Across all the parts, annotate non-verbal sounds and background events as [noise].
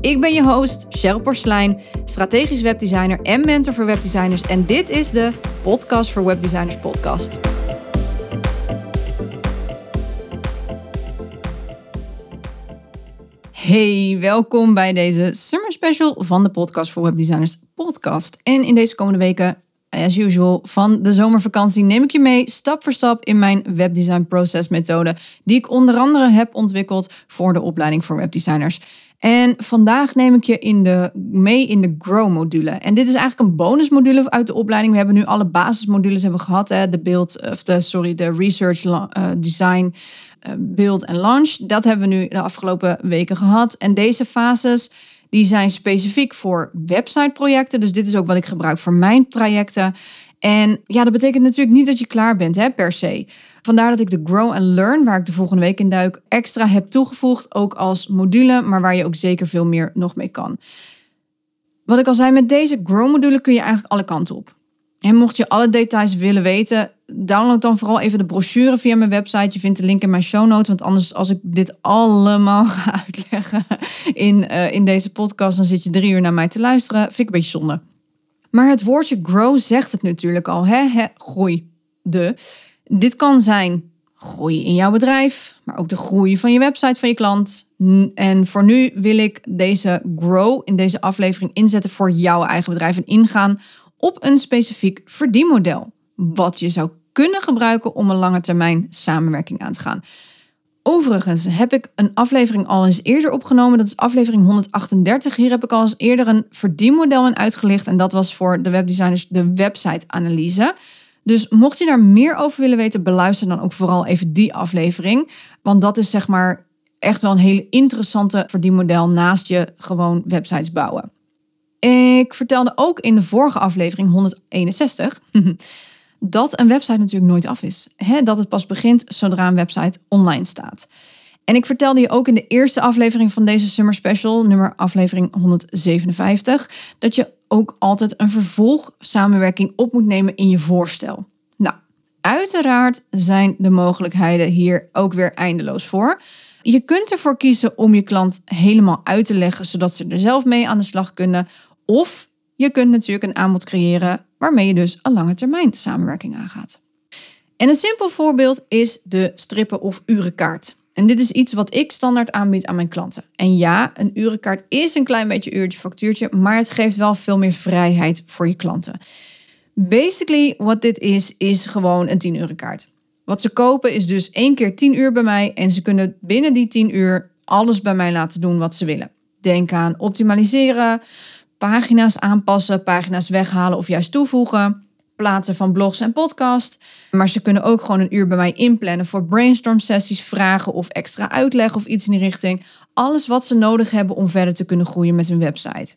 Ik ben je host, Cheryl Porslein, strategisch webdesigner en mentor voor webdesigners. En dit is de Podcast voor Webdesigners podcast. Hey, welkom bij deze summer special van de Podcast voor Webdesigners podcast. En in deze komende weken, as usual, van de zomervakantie neem ik je mee stap voor stap in mijn webdesign process methode, die ik onder andere heb ontwikkeld voor de opleiding voor webdesigners. En vandaag neem ik je in de, mee in de Grow-module. En dit is eigenlijk een bonusmodule uit de opleiding. We hebben nu alle basismodules hebben gehad. Hè? De beeld, of de, sorry, de research, uh, design, uh, build en launch. Dat hebben we nu de afgelopen weken gehad. En deze fases die zijn specifiek voor websiteprojecten. Dus dit is ook wat ik gebruik voor mijn trajecten. En ja, dat betekent natuurlijk niet dat je klaar bent, hè, per se. Vandaar dat ik de Grow and Learn, waar ik de volgende week in duik, extra heb toegevoegd. Ook als module, maar waar je ook zeker veel meer nog mee kan. Wat ik al zei, met deze Grow-module kun je eigenlijk alle kanten op. En mocht je alle details willen weten, download dan vooral even de brochure via mijn website. Je vindt de link in mijn show notes. Want anders, als ik dit allemaal [laughs] ga uitleggen in, uh, in deze podcast, dan zit je drie uur naar mij te luisteren. Vind ik een beetje zonde. Maar het woordje grow zegt het natuurlijk al. Hè? He, groei. De. Dit kan zijn groei in jouw bedrijf, maar ook de groei van je website van je klant. En voor nu wil ik deze grow in deze aflevering inzetten voor jouw eigen bedrijf en ingaan op een specifiek verdienmodel. Wat je zou kunnen gebruiken om een lange termijn samenwerking aan te gaan. Overigens heb ik een aflevering al eens eerder opgenomen. Dat is aflevering 138. Hier heb ik al eens eerder een verdienmodel in uitgelicht. En dat was voor de webdesigners de website-analyse. Dus mocht je daar meer over willen weten, beluister dan ook vooral even die aflevering. Want dat is zeg maar echt wel een hele interessante verdienmodel naast je gewoon websites bouwen. Ik vertelde ook in de vorige aflevering 161 [laughs] dat een website natuurlijk nooit af is. dat het pas begint zodra een website online staat. En ik vertelde je ook in de eerste aflevering van deze Summer Special, nummer aflevering 157, dat je ook altijd een vervolgsamenwerking op moet nemen in je voorstel. Nou, uiteraard zijn de mogelijkheden hier ook weer eindeloos voor. Je kunt ervoor kiezen om je klant helemaal uit te leggen, zodat ze er zelf mee aan de slag kunnen. Of je kunt natuurlijk een aanbod creëren waarmee je dus een lange termijn samenwerking aangaat. En een simpel voorbeeld is de strippen of urenkaart. En dit is iets wat ik standaard aanbied aan mijn klanten. En ja, een urenkaart is een klein beetje uurtje factuurtje, maar het geeft wel veel meer vrijheid voor je klanten. Basically, wat dit is, is gewoon een 10 urenkaart. Wat ze kopen is dus één keer 10 uur bij mij en ze kunnen binnen die 10 uur alles bij mij laten doen wat ze willen. Denk aan optimaliseren, pagina's aanpassen, pagina's weghalen of juist toevoegen plaatsen van blogs en podcast. Maar ze kunnen ook gewoon een uur bij mij inplannen voor brainstorm sessies, vragen of extra uitleg of iets in die richting. Alles wat ze nodig hebben om verder te kunnen groeien met hun website.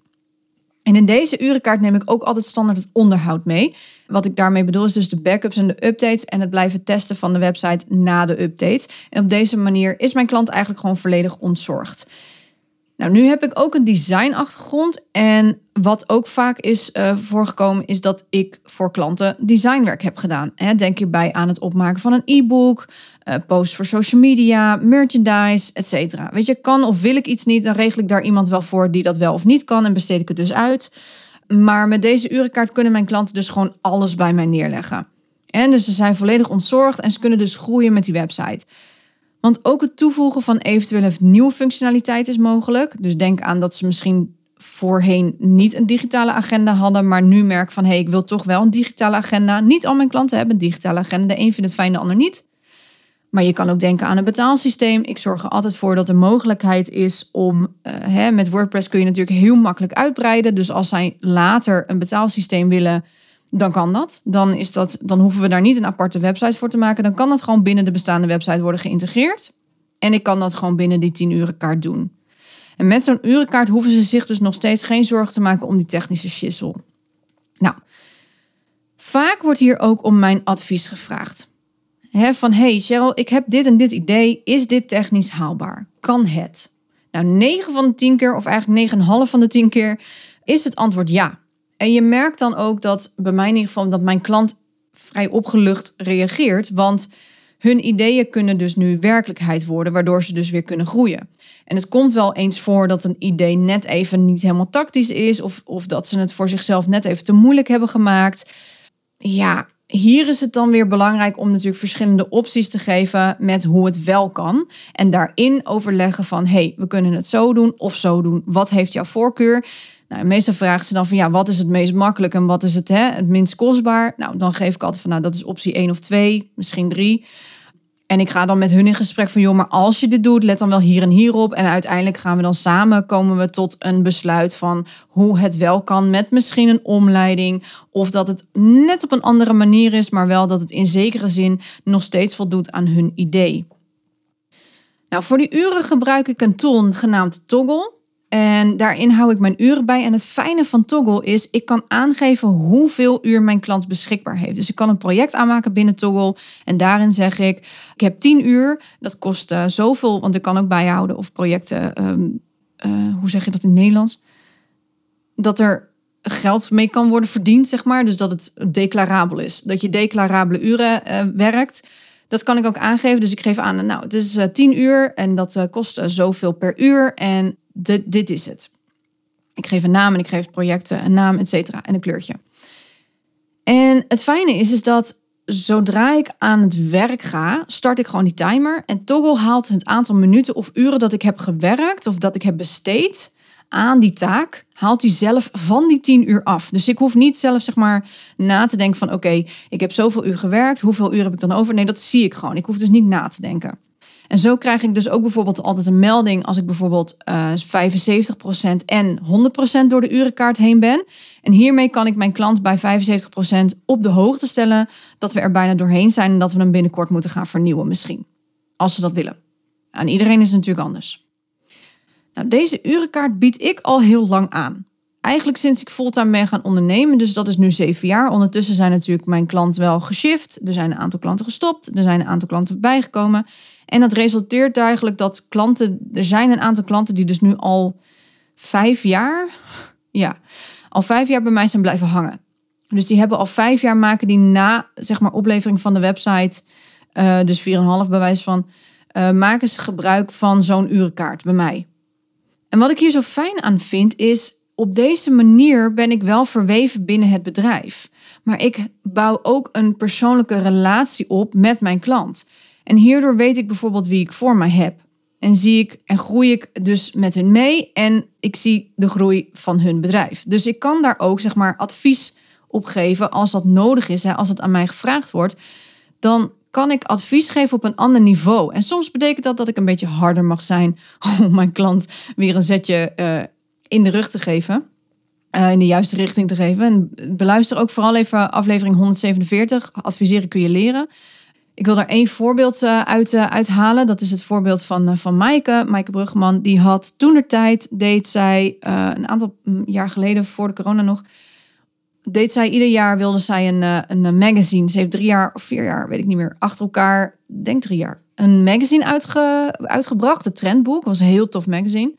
En in deze urenkaart neem ik ook altijd standaard het onderhoud mee. Wat ik daarmee bedoel is dus de backups en de updates en het blijven testen van de website na de updates. En op deze manier is mijn klant eigenlijk gewoon volledig ontzorgd. Nou, nu heb ik ook een designachtergrond. En wat ook vaak is uh, voorgekomen, is dat ik voor klanten designwerk heb gedaan. Hè, denk hierbij aan het opmaken van een e-book, uh, posts voor social media, merchandise, etc. Weet je, kan of wil ik iets niet, dan regel ik daar iemand wel voor die dat wel of niet kan en besteed ik het dus uit. Maar met deze urenkaart kunnen mijn klanten dus gewoon alles bij mij neerleggen. En dus ze zijn volledig ontzorgd en ze kunnen dus groeien met die website. Want ook het toevoegen van eventuele nieuwe functionaliteit is mogelijk. Dus denk aan dat ze misschien voorheen niet een digitale agenda hadden, maar nu merk van hé, hey, ik wil toch wel een digitale agenda. Niet al mijn klanten hebben een digitale agenda. De een vindt het fijn, de ander niet. Maar je kan ook denken aan een betaalsysteem. Ik zorg er altijd voor dat er mogelijkheid is om. Uh, hè, met WordPress kun je natuurlijk heel makkelijk uitbreiden. Dus als zij later een betaalsysteem willen dan kan dat. Dan, is dat. dan hoeven we daar niet een aparte website voor te maken. Dan kan dat gewoon binnen de bestaande website worden geïntegreerd. En ik kan dat gewoon binnen die 10 uren kaart doen. En met zo'n urenkaart hoeven ze zich dus nog steeds geen zorgen te maken om die technische shizzle. Nou, Vaak wordt hier ook om mijn advies gevraagd. van hey Cheryl, ik heb dit en dit idee. Is dit technisch haalbaar? Kan het? Nou, 9 van de 10 keer, of eigenlijk 9,5 van de 10 keer, is het antwoord ja. En je merkt dan ook dat bij mij in ieder geval dat mijn klant vrij opgelucht reageert. Want hun ideeën kunnen dus nu werkelijkheid worden, waardoor ze dus weer kunnen groeien. En het komt wel eens voor dat een idee net even niet helemaal tactisch is, of, of dat ze het voor zichzelf net even te moeilijk hebben gemaakt. Ja, hier is het dan weer belangrijk om natuurlijk verschillende opties te geven met hoe het wel kan. En daarin overleggen van, hey, we kunnen het zo doen of zo doen. Wat heeft jouw voorkeur? Nou, meestal vragen ze dan van, ja, wat is het meest makkelijk en wat is het, hè, het minst kostbaar? Nou, dan geef ik altijd van, nou, dat is optie 1 of 2, misschien 3. En ik ga dan met hun in gesprek van, joh, maar als je dit doet, let dan wel hier en hier op. En uiteindelijk gaan we dan samen, komen we tot een besluit van hoe het wel kan met misschien een omleiding. Of dat het net op een andere manier is, maar wel dat het in zekere zin nog steeds voldoet aan hun idee. Nou, voor die uren gebruik ik een tool genaamd Toggle. En daarin hou ik mijn uren bij. En het fijne van Toggle is, ik kan aangeven hoeveel uur mijn klant beschikbaar heeft. Dus ik kan een project aanmaken binnen Toggle. En daarin zeg ik, ik heb 10 uur. Dat kost uh, zoveel, want ik kan ook bijhouden of projecten, ehm, eh, hoe zeg je dat in Nederlands? Dat er geld mee kan worden verdiend, zeg maar. Dus dat het declarabel is. Dat je declarabele uren uh, werkt. Dat kan ik ook aangeven. Dus ik geef aan, nou, het is 10 uur en dat kost zoveel per uur. En dit, is het. Ik geef een naam en ik geef projecten een naam, et cetera, en een kleurtje. En het fijne is, is dat zodra ik aan het werk ga, start ik gewoon die timer. En Toggle haalt het aantal minuten of uren dat ik heb gewerkt of dat ik heb besteed aan die taak, haalt hij zelf van die 10 uur af. Dus ik hoef niet zelf zeg maar na te denken van oké, ik heb zoveel uur gewerkt, hoeveel uur heb ik dan over? Nee, dat zie ik gewoon. Ik hoef dus niet na te denken. En zo krijg ik dus ook bijvoorbeeld altijd een melding als ik bijvoorbeeld uh, eh, 75% en 100% door de urenkaart heen ben. En hiermee kan ik mijn klant bij 75% op de hoogte stellen dat we er bijna doorheen zijn en dat we hem binnenkort moeten gaan vernieuwen misschien. Als ze dat willen. Aan iedereen is het natuurlijk anders. Nou, deze urenkaart bied ik al heel lang aan. Eigenlijk sinds ik fulltime ben gaan ondernemen, dus dat is nu zeven jaar. Ondertussen zijn natuurlijk mijn klanten wel geshift. Er zijn een aantal klanten gestopt. Er zijn een aantal klanten bijgekomen. En dat resulteert eigenlijk dat klanten, er zijn een aantal klanten die dus nu al vijf jaar, [laughs] ja, al vijf jaar bij mij zijn blijven hangen. Dus die hebben al vijf jaar maken die na, zeg maar, oplevering van de website, uh, dus 4,5 bij wijze van, uh, maken ze gebruik van zo'n urenkaart bij mij. En wat ik hier zo fijn aan vind is, op deze manier ben ik wel verweven binnen het bedrijf. Maar ik bouw ook een persoonlijke relatie op met mijn klant. En hierdoor weet ik bijvoorbeeld wie ik voor mij heb. En zie ik en groei ik dus met hun mee en ik zie de groei van hun bedrijf. Dus ik kan daar ook zeg maar advies op geven als dat nodig is, als het aan mij gevraagd wordt. Dan kan ik advies geven op een ander niveau. En soms betekent dat dat ik een beetje harder mag zijn [laughs] om mijn klant weer een zetje uh, in de rug te geven. Uh, in de juiste richting te geven. En beluister ook vooral even aflevering 147. Adviseren kun je leren. Ik wil daar één voorbeeld uh, uit uh, uithalen. Dat is het voorbeeld van, van Maaike. Maaike Bruggeman. Die had toen de tijd, deed zij een aantal mm, jaar geleden, voor de corona nog, deed zij ieder jaar, wilde zij een, een magazine. Ze heeft drie jaar of vier jaar, weet ik niet meer, achter elkaar, denk drie jaar, een magazine uitge, uitgebracht. Het Trendboek, was een heel tof magazine.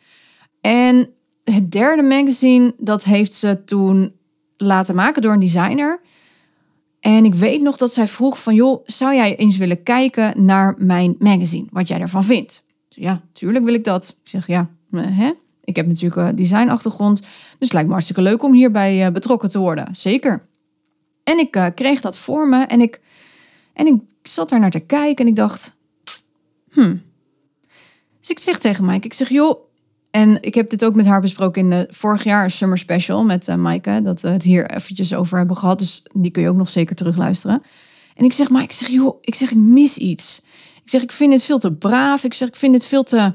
En het derde magazine, dat heeft ze toen laten maken door een designer. En ik weet nog dat zij vroeg van, joh, zou jij eens willen kijken naar mijn magazine? Wat jij ervan vindt? Ja, tuurlijk wil ik dat. Ik zeg, ja, eh, hè? Ik heb natuurlijk een designachtergrond, dus het lijkt me hartstikke leuk om hierbij eh, betrokken te worden. Zeker. En ik uh, kreeg dat voor me en ik, en ik zat daar naar te kijken en ik dacht, hmm. Dus ik zeg tegen Mike, ik zeg, joh, en ik heb dit ook met haar besproken in de vorig jaar Summer Special met uh, Maaike. Dat we het hier eventjes over hebben gehad. Dus die kun je ook nog zeker terugluisteren. En ik zeg, maar ik zeg, joh, ik zeg, ik mis iets. Ik zeg, ik vind het veel te braaf. Ik zeg, ik vind het veel te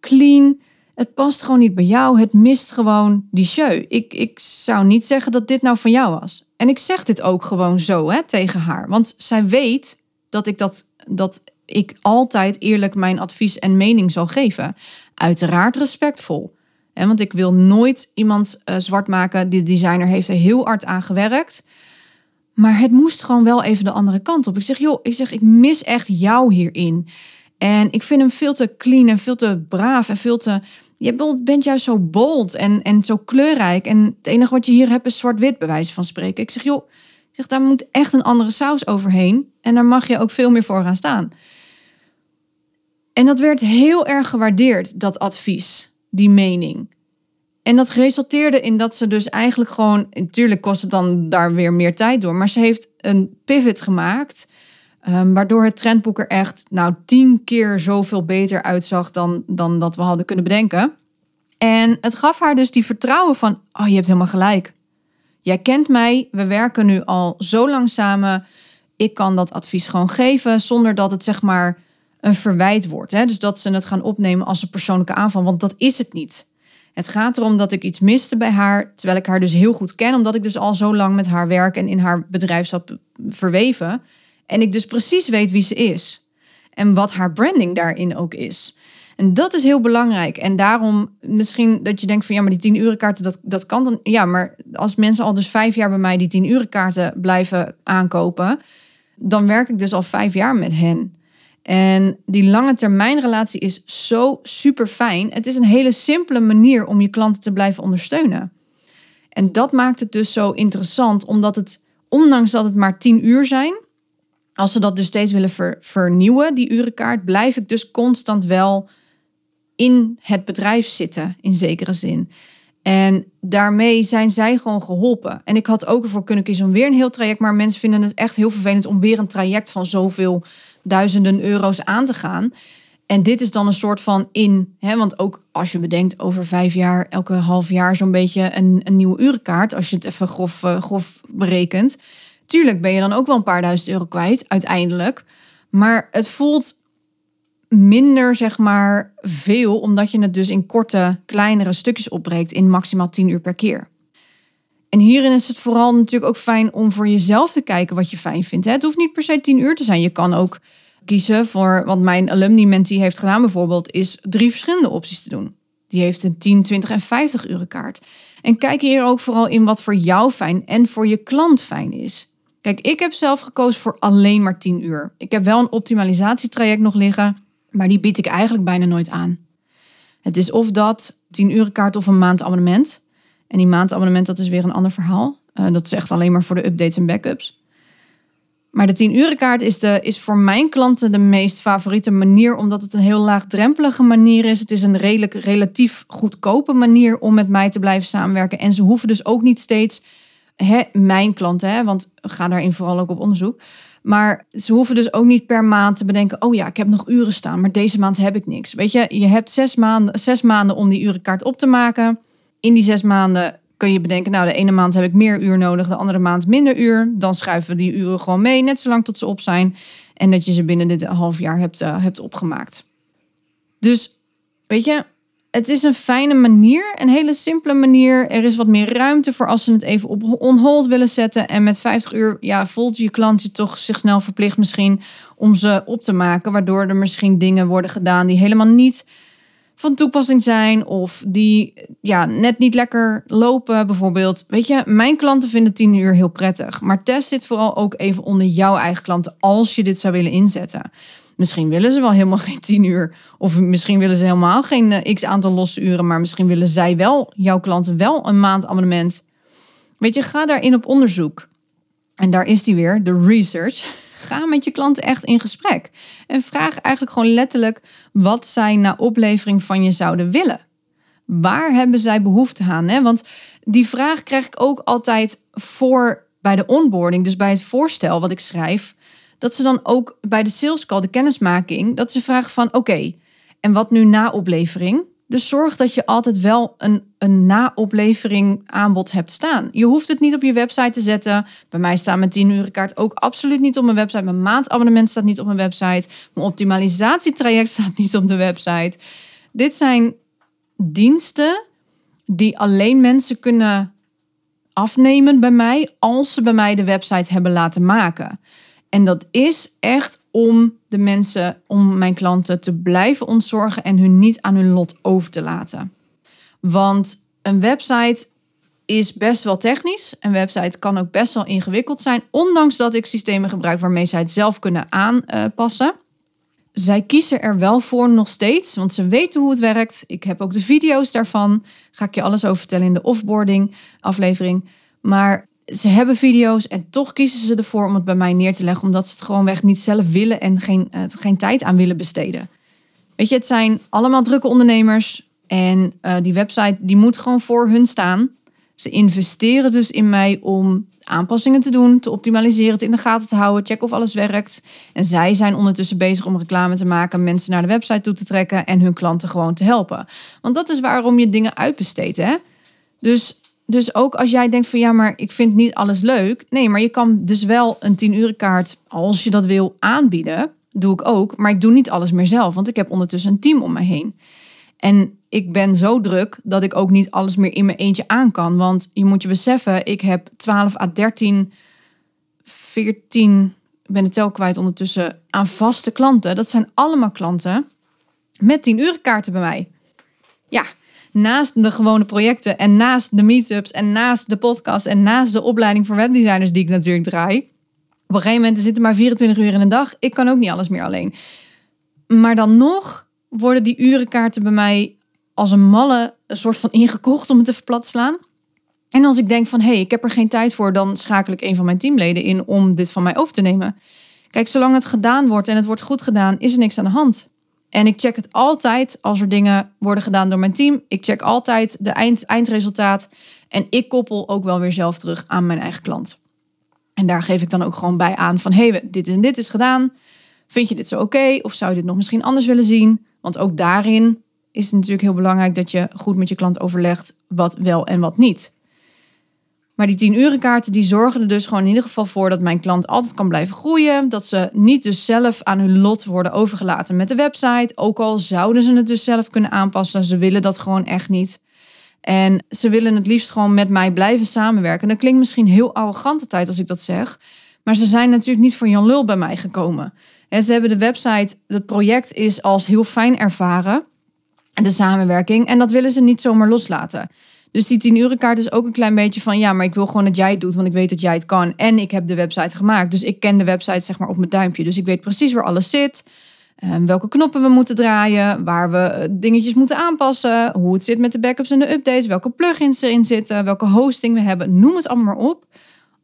clean. Het past gewoon niet bij jou. Het mist gewoon die show. Ik, ik zou niet zeggen dat dit nou van jou was. En ik zeg dit ook gewoon zo hè, tegen haar. Want zij weet dat ik dat, dat ik altijd eerlijk mijn advies en mening zal geven. Uiteraard respectvol. Want ik wil nooit iemand uh, zwart maken. Die designer heeft er heel hard aan gewerkt. Maar het moest gewoon wel even de andere kant op. Ik zeg, joh, ik zeg, ik mis echt jou hierin. En ik vind hem veel te clean en veel te braaf en veel te... Je bent juist zo bold en, en zo kleurrijk. En het enige wat je hier hebt is zwart-wit, bij wijze van spreken. Ik zeg, joh, zeg, daar moet echt een andere saus overheen. En daar mag je ook veel meer voor gaan staan. En dat werd heel erg gewaardeerd, dat advies, die mening. En dat resulteerde in dat ze dus eigenlijk gewoon, natuurlijk kost het dan daar weer meer tijd door, maar ze heeft een pivot gemaakt, um, waardoor het trendboek er echt nou tien keer zoveel beter uitzag dan, dan dat we hadden kunnen bedenken. En het gaf haar dus die vertrouwen van, oh je hebt helemaal gelijk. Jij kent mij, we werken nu al zo lang samen. Ik kan dat advies gewoon geven zonder dat het zeg maar een verwijt wordt. Hè? Dus dat ze het gaan opnemen als een persoonlijke aanval, want dat is het niet. Het gaat erom dat ik iets miste bij haar, terwijl ik haar dus heel goed ken, omdat ik dus al zo lang met haar werk en in haar bedrijf zat verweven. En ik dus precies weet wie ze is. En wat haar branding daarin ook is. En dat is heel belangrijk. En daarom misschien dat je denkt van ja, maar die 10 uren kaarten, dat, dat kan dan. Ja, maar als mensen al dus vijf jaar bij mij die 10 uren kaarten blijven aankopen, dan werk ik dus al vijf jaar met hen. En die lange termijn relatie is zo super fijn. Het is een hele simpele manier om je klanten te blijven ondersteunen. En dat maakt het dus zo interessant, omdat het, ondanks dat het maar 10 uur zijn, als ze dat dus steeds willen vernieuwen, die urenkaart, blijf ik dus constant wel in het bedrijf zitten, in zekere zin. En daarmee zijn zij gewoon geholpen. En ik had ook ervoor kunnen kiezen om weer een heel traject, maar mensen vinden het echt heel vervelend om weer een traject van zoveel duizenden euro's aan te gaan. En dit is dan een soort van in, hè, want ook als je bedenkt over vijf jaar, elke half jaar zo'n beetje een, een nieuwe urenkaart, als je het even grof, uh, grof berekent. Tuurlijk ben je dan ook wel een paar duizend euro kwijt, uiteindelijk. Maar het voelt minder, zeg maar, veel, omdat je het dus in korte, kleinere stukjes opbreekt in maximaal 10 uur per keer. En hierin is het vooral natuurlijk ook fijn om voor jezelf te kijken wat je fijn vindt. Het hoeft niet per se 10 uur te zijn. Je kan ook kiezen voor, wat mijn alumni mentee heeft gedaan bijvoorbeeld, is drie verschillende opties te doen. Die heeft een 10, 20 en 50 uur kaart. En kijk hier ook vooral in wat voor jou fijn en voor je klant fijn is. Kijk, ik heb zelf gekozen voor alleen maar 10 uur. Ik heb wel een optimalisatietraject nog liggen, maar die bied ik eigenlijk bijna nooit aan. Het is of dat 10 uur kaart of een maandabonnement. En die maandabonnement, dat is weer een ander verhaal. Uh, dat is echt alleen maar voor de updates en backups. Maar de 10 uren kaart is, de, is voor mijn klanten de meest favoriete manier, omdat het een heel laagdrempelige manier is. Het is een redelijk, relatief goedkope manier om met mij te blijven samenwerken. En ze hoeven dus ook niet steeds, hè, mijn klanten, hè, want ga daarin vooral ook op onderzoek. Maar ze hoeven dus ook niet per maand te bedenken: oh ja, ik heb nog uren staan, maar deze maand heb ik niks. Weet je, je hebt zes maanden, zes maanden om die urenkaart op te maken in die zes maanden kun je bedenken, nou de ene maand heb ik meer uur nodig, de andere maand minder uur. Dan schuiven we die uren gewoon mee, net zolang tot ze op zijn. En dat je ze binnen dit half jaar hebt, uh, hebt opgemaakt. Dus weet je, het is een fijne manier, een hele simpele manier. Er is wat meer ruimte voor als ze het even op on hold willen zetten. En met 50 uur ja, voelt je klant je toch zich snel verplicht misschien om ze op te maken. Waardoor er misschien dingen worden gedaan die helemaal niet van toepassing zijn of die ja, net niet lekker lopen bijvoorbeeld. Weet je, mijn klanten vinden 10 uur heel prettig, maar test dit vooral ook even onder jouw eigen klanten als je dit zou willen inzetten. Misschien willen ze wel helemaal [laughs] geen 10 uur of misschien willen ze helemaal geen eh, x aantal losse uren, maar misschien willen zij wel, jouw klanten wel een maandabonnement. Weet je, ga daarin op onderzoek. En daar is die weer, de research [laughs] ga met je klanten echt in gesprek. En vraag eigenlijk gewoon letterlijk wat zij na oplevering van je zouden willen. Waar hebben zij behoefte aan? Hè? Want die vraag krijg ik ook altijd voor bij de onboarding, dus bij het voorstel wat ik schrijf. Dat ze dan ook bij de sales call, de kennismaking, dat ze vragen van oké, en wat nu na oplevering? Dus zorg dat je altijd wel een, een na-oplevering aanbod hebt staan. Je hoeft het niet op je website te zetten. Bij mij staat mijn 10 uur kaart ook absoluut niet op mijn website. Mijn maandabonnement staat niet op mijn website. Mijn optimalisatietraject [laughs] staat niet op de website. Dit zijn diensten die alleen mensen kunnen afnemen bij mij als ze bij mij de website hebben laten maken. En dat is echt om de mensen, om mijn klanten te blijven ontzorgen en hun niet aan hun lot over te laten. Want een website is best wel technisch. Een website kan ook best wel ingewikkeld zijn, ondanks dat ik systemen gebruik waarmee zij het zelf kunnen aanpassen. Zij kiezen er wel voor nog steeds, want ze weten hoe het werkt. Ik heb ook de video's daarvan. Ga ik je alles over vertellen in de offboarding aflevering. Maar ze hebben video's en toch kiezen ze ervoor om het bij mij neer te leggen, omdat ze het gewoonweg niet zelf willen en geen, uh, geen tijd aan willen besteden. Weet je, het zijn allemaal drukke ondernemers en uh, die website die moet gewoon voor hun staan. Ze investeren dus in mij om aanpassingen te doen, te optimaliseren, het in de gaten te houden, checken of alles werkt. En zij zijn ondertussen bezig om reclame te maken, mensen naar de website toe te trekken en hun klanten gewoon te helpen. Want dat is waarom je dingen uitbesteedt, hè? Dus, dus ook als jij denkt van ja, maar ik vind niet alles leuk. Nee, maar je kan dus wel een 10 uur kaart, als je dat wil, aanbieden. Doe ik ook, maar ik doe niet alles meer zelf, want ik heb ondertussen een team om me heen. En ik ben zo druk dat ik ook niet alles meer in mijn eentje aan kan. Want je moet je beseffen, ik heb 12 à 13, 14, ik ben de tel kwijt ondertussen, aan vaste klanten. Dat zijn allemaal klanten met 10 uur kaarten bij mij. Ja, naast de gewone projecten en naast de meetups en naast de podcast en naast de opleiding voor webdesigners die ik natuurlijk draai. Op een gegeven moment zitten maar 24 uur in een dag. Ik kan ook niet alles meer alleen. Maar dan nog worden die urenkaarten bij mij als een malle een soort van ingekocht om het even plat te slaan. En als ik denk van hé, hey, ik heb er geen tijd voor, dan schakel ik een van mijn teamleden in om dit van mij over te nemen. Kijk, zolang het gedaan wordt en het wordt goed gedaan, is er niks aan de hand. En ik check het altijd als er dingen worden gedaan door mijn team. Ik check altijd de eind, eindresultaat. En ik koppel ook wel weer zelf terug aan mijn eigen klant. En daar geef ik dan ook gewoon bij aan van hé, hey, dit en dit is gedaan. Vind je dit zo oké? Of zou je dit nog misschien anders willen zien? Want ook daarin is het natuurlijk heel belangrijk dat je goed met je klant overlegt wat wel en wat niet. Maar die 10 urenkaarten die zorgen er dus gewoon in ieder geval voor dat mijn klant altijd kan blijven groeien. Dat ze niet dus zelf aan hun lot worden overgelaten met de website. Ook al zouden ze het dus zelf kunnen aanpassen. Ze willen dat gewoon echt niet. En ze willen het liefst gewoon met mij blijven samenwerken. En dat klinkt misschien heel arrogant de tijd als ik dat zeg. Maar ze zijn natuurlijk niet voor Jan Lul bij mij gekomen. En ze hebben de website, het project is als heel fijn ervaren. De samenwerking. En dat willen ze niet zomaar loslaten. Dus die 10 uren kaart is ook een klein beetje van ja, maar ik wil gewoon dat jij het doet, want ik weet dat jij het kan. En ik heb de website gemaakt. Dus ik ken de website zeg maar op mijn duimpje. Dus ik weet precies waar alles zit. Um, welke knoppen we moeten draaien, waar we eh, dingetjes moeten aanpassen, hoe het zit met de backups en de updates, welke plugins erin zitten, welke hosting we hebben, noem het allemaal maar op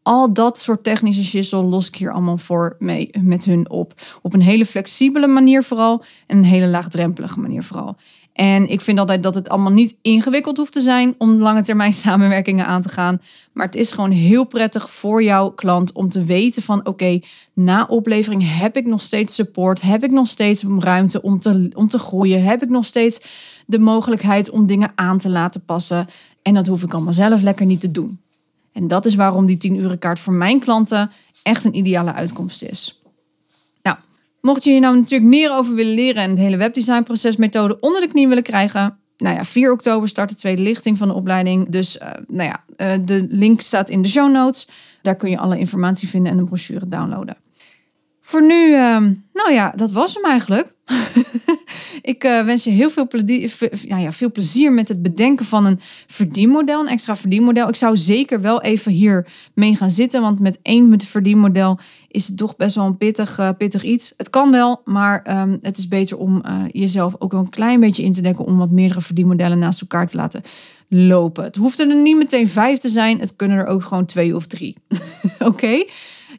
al dat soort technische shizzle los ik hier allemaal voor mee met hun op. Op een hele flexibele manier vooral en een hele laagdrempelige manier vooral. En ik vind altijd dat het allemaal niet ingewikkeld hoeft te zijn om lange termijn [laughs] samenwerkingen aan te gaan. Maar het is gewoon heel prettig voor jouw klant om te weten van oké, na oplevering heb ik nog steeds support, heb ik nog steeds ruimte om te, om te groeien, heb ik nog steeds de mogelijkheid om dingen aan te laten passen. En dat hoef ik allemaal zelf lekker niet te doen. En dat is waarom die 10 uren kaart voor mijn klanten echt een ideale uitkomst is. Mocht je hier nou natuurlijk meer over willen leren en de hele webdesignprocesmethode onder de knie willen krijgen, nou ja, 4 oktober start de tweede lichting van de opleiding. Dus uh, nou ja, uh, de link staat in de show notes. Daar kun je alle informatie vinden en een brochure downloaden. Voor nu, uh, nou ja, dat was hem eigenlijk. [laughs] Ik uh, wens je heel veel plezier, ja, veel plezier met het bedenken van een verdienmodel, een extra verdienmodel. Ik zou zeker wel even hier mee gaan zitten, want met één met verdienmodel is het toch best wel een pittig, uh, pittig iets. Het kan wel, maar um, het is beter om uh, jezelf ook wel een klein beetje in te dekken om wat meerdere verdienmodellen naast elkaar te laten lopen. Het hoeft er niet meteen vijf te zijn, het kunnen er ook gewoon twee of drie. [laughs] Oké?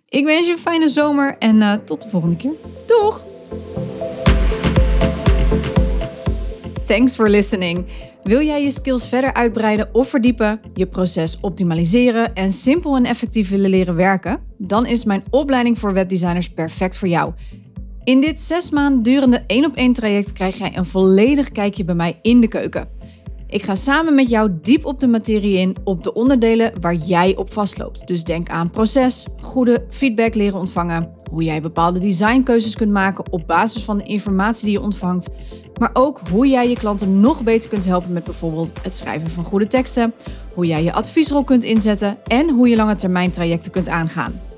Ik wens je een fijne zomer en tot de volgende keer. Doeg! Thanks for listening. Wil jij je skills verder uitbreiden of verdiepen, je proces optimaliseren en simpel en effectief willen leren werken? Dan is mijn opleiding voor webdesigners perfect voor jou. In dit zes maanden durende één op één traject krijg jij een volledig kijkje bij mij in de keuken. Ik ga samen met jou diep op de materie in op de onderdelen waar jij op vastloopt. Dus denk aan proces, goede feedback leren ontvangen, hoe jij bepaalde designkeuzes kunt maken op basis van de informatie die je ontvangt, maar ook hoe jij je klanten nog beter kunt helpen met bijvoorbeeld het schrijven van goede teksten, hoe jij je adviesrol kunt inzetten en hoe je lange termijn trajecten kunt aangaan.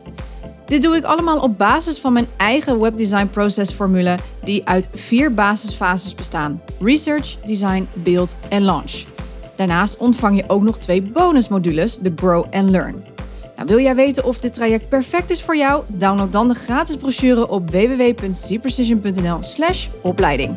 Dit doe ik allemaal op basis van mijn eigen webdesign processformule die uit vier basisfases bestaan: research, design, build en launch. Daarnaast ontvang je ook nog twee bonusmodules, de Grow and Learn. Nou, wil jij weten of dit traject perfect is voor jou? Download dan de gratis brochure op www.cprecision.nl/opleiding.